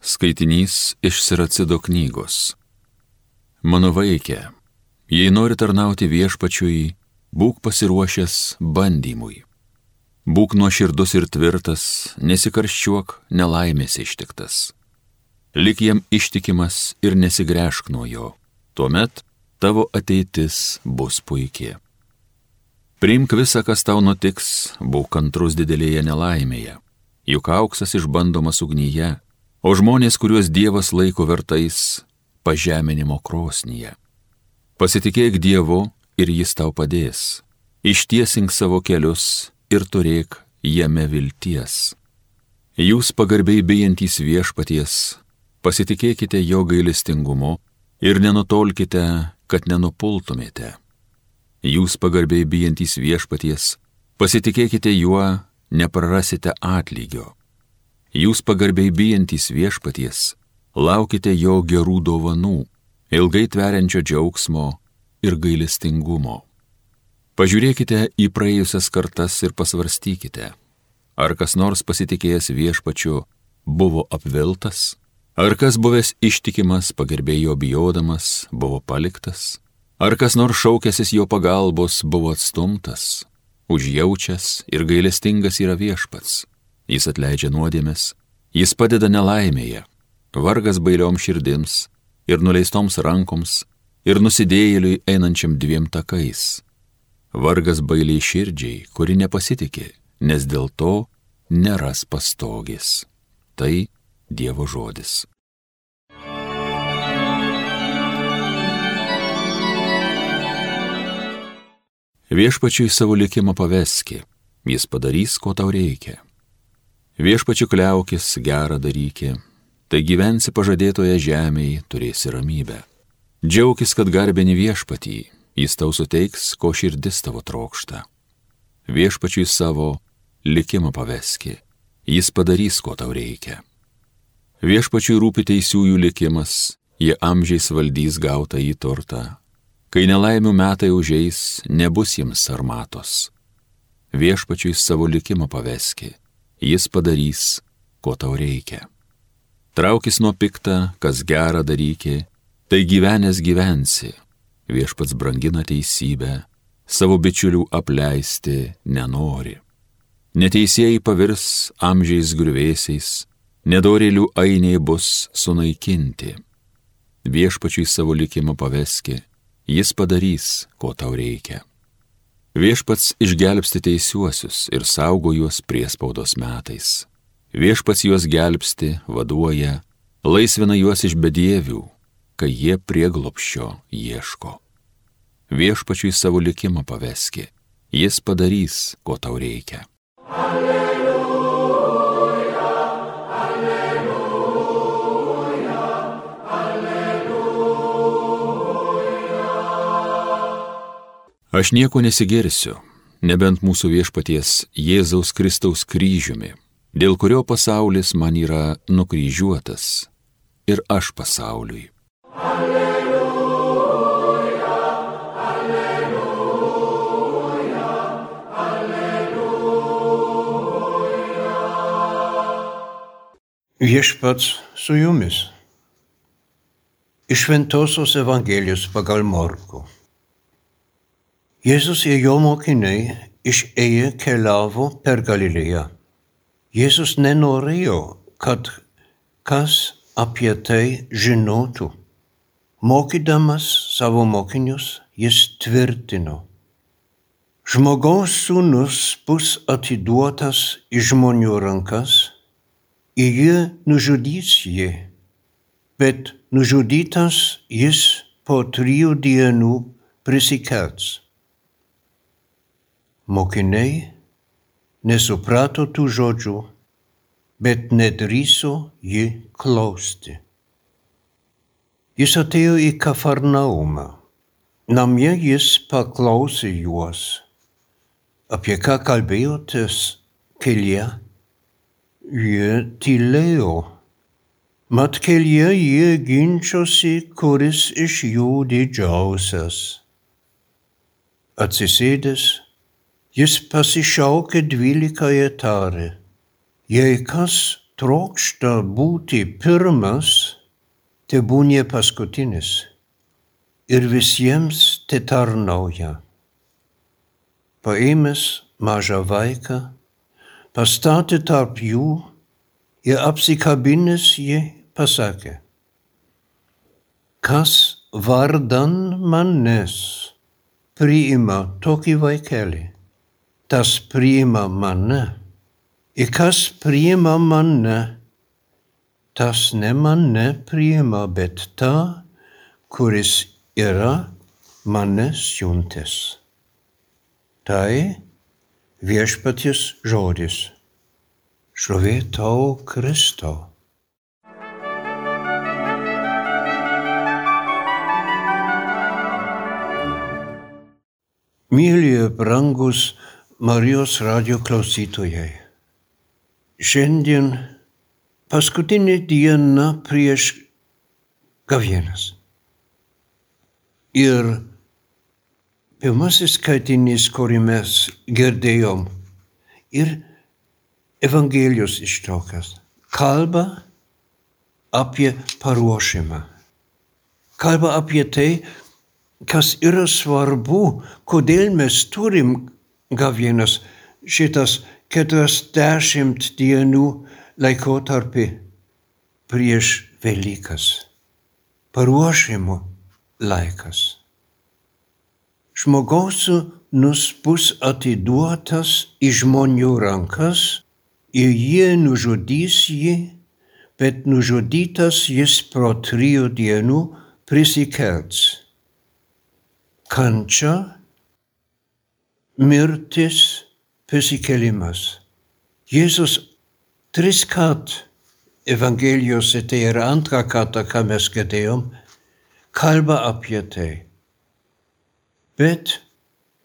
Skaitinys iš Siracido knygos. Mano vaikė, jei nori tarnauti viešpačiui, būk pasiruošęs bandymui. Būk nuoširdus ir tvirtas, nesikarščiuok nelaimės ištiktas. Lik jam ištikimas ir nesigręžk nuo jo, tuomet tavo ateitis bus puikiai. Priimk visą, kas tau nutiks, būk kantrus didelėje nelaimėje, juk auksas išbandomas ugnyje o žmonės, kuriuos Dievas laiko vertais, pažeminimo krosnyje. Pasitikėk Dievu ir Jis tau padės. Ištiesink savo kelius ir turėk jame vilties. Jūs pagarbiai bijantys viešpaties, pasitikėkite jo gailestingumu ir nenutolkite, kad nenupultumėte. Jūs pagarbiai bijantys viešpaties, pasitikėkite juo, neprarasite atlygio. Jūs pagarbiai bijantys viešpaties, laukite jo gerų dovanų, ilgai tveriančio džiaugsmo ir gailestingumo. Pažiūrėkite į praėjusias kartas ir pasvarstykite, ar kas nors pasitikėjęs viešpačiu buvo apviltas, ar kas buvęs ištikimas, pagerbėjo bijodamas, buvo paliktas, ar kas nors šaukęsis jo pagalbos buvo atstumtas, užjaučias ir gailestingas yra viešpats Jis atleidžia nuodėmes, jis padeda nelaimėje, vargas bailiom širdims ir nuleistoms rankoms ir nusidėjėliui einančiam dviem takais. Vargas bailiai širdžiai, kuri nepasitikė, nes dėl to neras pastogės. Tai Dievo žodis. Viešpačiui savo likimą paveski, jis padarys, ko tau reikia. Viešpačiu kliaukis, gerą darykį, tai gyvensi pažadėtoje žemėje, turėsi ramybę. Džiaukis, kad garbini viešpatį, jis tau suteiks, ko širdis tavo trokšta. Viešpačiui savo likimą paveski, jis padarys, ko tau reikia. Viešpačiui rūpi teisiųjų likimas, jie amžiais valdys gautą į turtą. Kai nelaimių metai užeis, nebus jiems armatos. Viešpačiui savo likimą paveski, jis padarys, ko tau reikia. Traukis nuo piktą, kas gerą darykė, tai gyvenęs gyvensi, viešpats brangina teisybę, savo bičiulių apleisti nenori. Neteisėjai pavirs amžiais griuvėsiais, nedorėlių ainiai bus sunaikinti. Viešpačiui savo likimą paveski, jis padarys, ko tau reikia. Viešpats išgelbsti teisiuosius ir saugo juos priespaudos metais. Viešpats juos gelbsti, vaduoja, laisvina juos iš bedievių, kai jie prieglopščio ieško. Viešpačiui savo likimą paveski, jis padarys, ko tau reikia. Alleluja, Aš nieko nesigirsiu, nebent mūsų viešpaties Jėzaus Kristaus kryžiumi, dėl kurio pasaulis man yra nukryžiuotas ir aš pasauliui. Alleluja, alleluja, alleluja. Viešpats su jumis. Iš Ventosios Evangelijos pagal Morku. Jėzus ir jo mokiniai išėję keliavo per Galilėją. Jėzus nenorėjo, kad kas apie tai žinotų. Mokydamas savo mokinius, jis tvirtino. Žmogaus sūnus bus atiduotas į žmonių rankas, ir jie nužudys jį, bet nužudytas jis po trijų dienų prisikels. Mokiniai nesuprato tų žodžių, bet nedrįso jį klausti. Jis atėjo į Kafarnaumą. Namie jis paklausė juos, apie ką kalbėjotės kelyje. Jie tylėjo. Mat kelyje jie ginčiosi, kuris iš jų didžiausias. Atsisėdęs, Jis pasišaukė dvylika ir tarė, jei kas trokšta būti pirmas, te būnie paskutinis. Ir visiems te tarnauja. Paėmęs mažą vaiką, pastatė tarp jų ir apsikabinęs jį pasakė, kas vardan manęs priima tokį vaikelį, tas priima mane. Ir kas priima mane, tas ne mane priima, bet tą, kuris yra mane siuntęs. Tai viešpaties žodis. Šlovė tau, Kristau. Mėly brangus Marijos radio klausytojai. Šiandien paskutinė diena prieš gavienas. Ir pirmasis skaitinys, kurį mes girdėjom, ir Evangelijos ištraukas kalba apie paruošimą. Kalba apie tai, kas yra svarbu, kodėl mes turim gavienas šitas keturiasdešimt dienų laikotarpį prieš Velykas. Paruošimo laikas. Žmogaus sūnus bus atiduotas į žmonių rankas ir jie nužudys jį, bet nužudytas jis pro trijų dienų prisikels kančia, mirtis, prisikėlimas. Jėzus tris kart Evangelijose, tai yra antrą kartą, ką mes girdėjom, kalba apie tai. Bet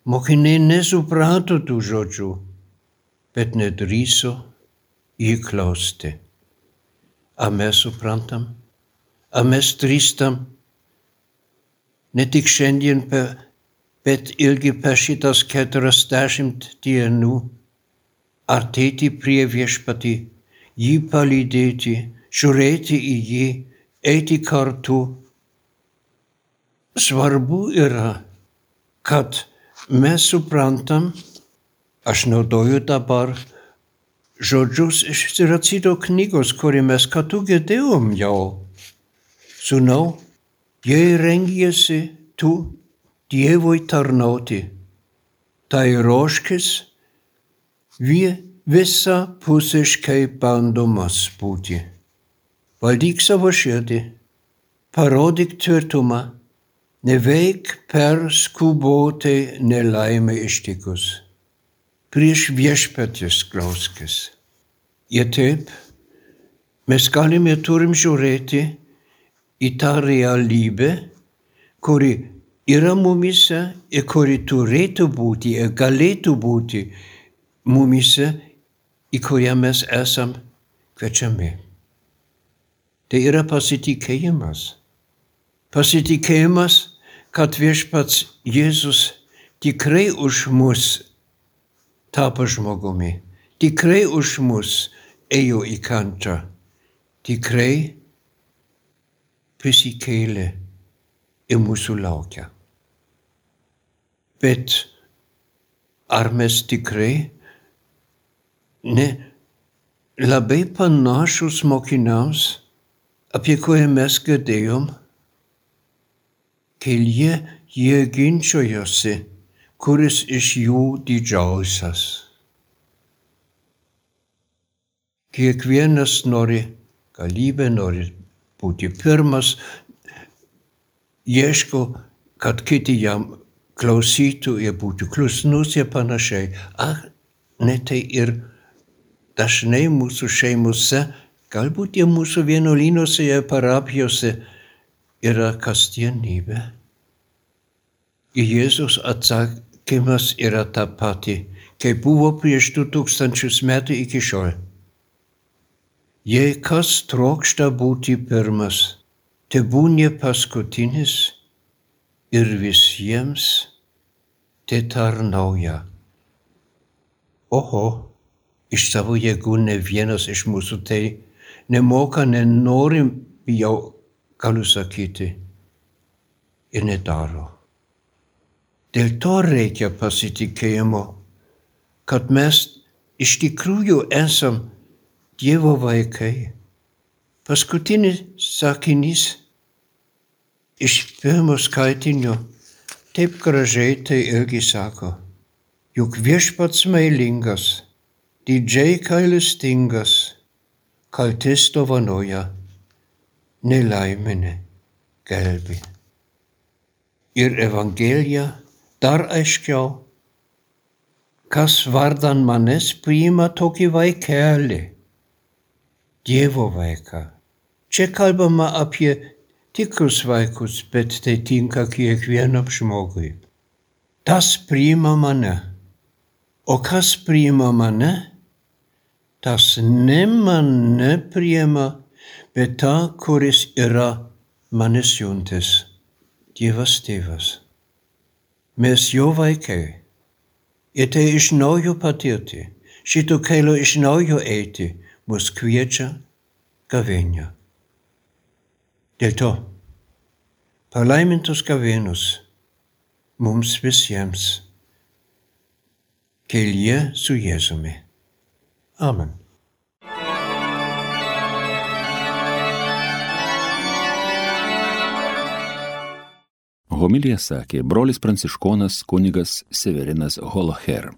mokiniai nesuprato tų žodžių, bet nedrįso jį klausti. Ar mes suprantam? Ar mes drįstam ne tik šiandien, bet irgi per šitas keturiasdešimt dienų artėti prie viešpatį, jį palydėti, žiūrėti į jį, eiti kartu. Svarbu yra, kad mes suprantam, aš naudoju dabar žodžius iš Siracido knygos, kurį mes kartu girdėjom jau. Sūnau, jei rengiesi tu Dievui tarnauti, tai ruoškis visapusiškai bandomas būti. Valdyk savo širdį, parodyk tvirtumą, neveik per skubotai nelaimę ištikus. Prieš viešpatis klauskis. Ir taip mes galime turim žiūrėti, į tą realybę, kuri yra mumise ir kuri turėtų būti ir galėtų būti mumise, į kurią mes esam kviečiami. Tai yra pasitikėjimas. Pasitikėjimas, kad viešpats Jėzus tikrai už mus tapo žmogumi, tikrai už mus ėjo į kantą, tikrai prisikėlė ir mūsų laukia. Bet ar mes tikrai ne labai panašus mokiniams, apie kurią mes girdėjom, kelyje jie ginčiojosi, kuris iš jų didžiausias. Kiekvienas nori galybę, nori būti pirmas, ieško, kad kiti jam klausytų ir būtų klusnus ir panašiai. Ar ne tai ir dažnai mūsų šeimose, galbūt ir mūsų vienuolynuose ir parapijose yra kasdienybė. Jėzus atsakymas yra ta pati, kaip buvo prieš du tūkstančius metų iki šiol. Jei kas trokšta būti pirmas, tebūnė paskutinis ir visiems te tarnauja. Oho, iš savo jėgų ne vienas iš mūsų tai nemoka, nenorim, jau galiu sakyti, ir nedaro. Dėl to reikia pasitikėjimo, kad mes iš tikrųjų esam Dievo vaikai. Paskutinis sakinys iš pirmo skaitinio taip gražiai tai irgi sako, juk viešpats meilingas, didžiai kailistingas, kaltis dovanoja, nelaiminė gelbi. Ir Evangelija dar aiškiau, kas vardan manęs priima tokį vaikelį, Dievo vaiką. Čia kalbama apie tikrus vaikus, bet tai tinka kiekvienam žmogui. Tas priima mane. O kas priima mane? Tas ne mane priima, bet tą, kuris yra mane siuntis. Dievas tėvas. Mes jo vaikai. Ir tai iš naujo patirti, šito kelio iš naujo eiti, mus kviečia gavėnia. Dėl to palaimintus gavėnus mums visiems kelyje su Jėzumi. Amen. Homilija sakė brolis pranciškonas kunigas Severinas Holoher.